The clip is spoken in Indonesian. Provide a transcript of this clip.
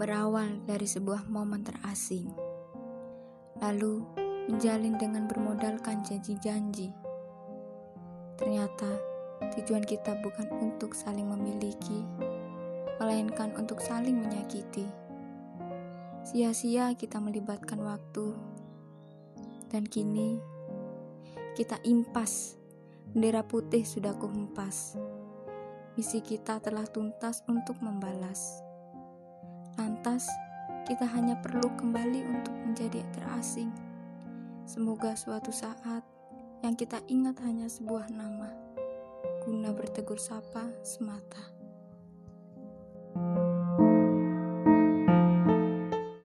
berawal dari sebuah momen terasing, lalu menjalin dengan bermodalkan janji-janji. Ternyata tujuan kita bukan untuk saling memiliki, melainkan untuk saling menyakiti. Sia-sia kita melibatkan waktu, dan kini kita impas. Bendera putih sudah kuhempas. Misi kita telah tuntas untuk membalas. Lantas, kita hanya perlu kembali untuk menjadi terasing. Semoga suatu saat yang kita ingat hanya sebuah nama, guna bertegur sapa semata.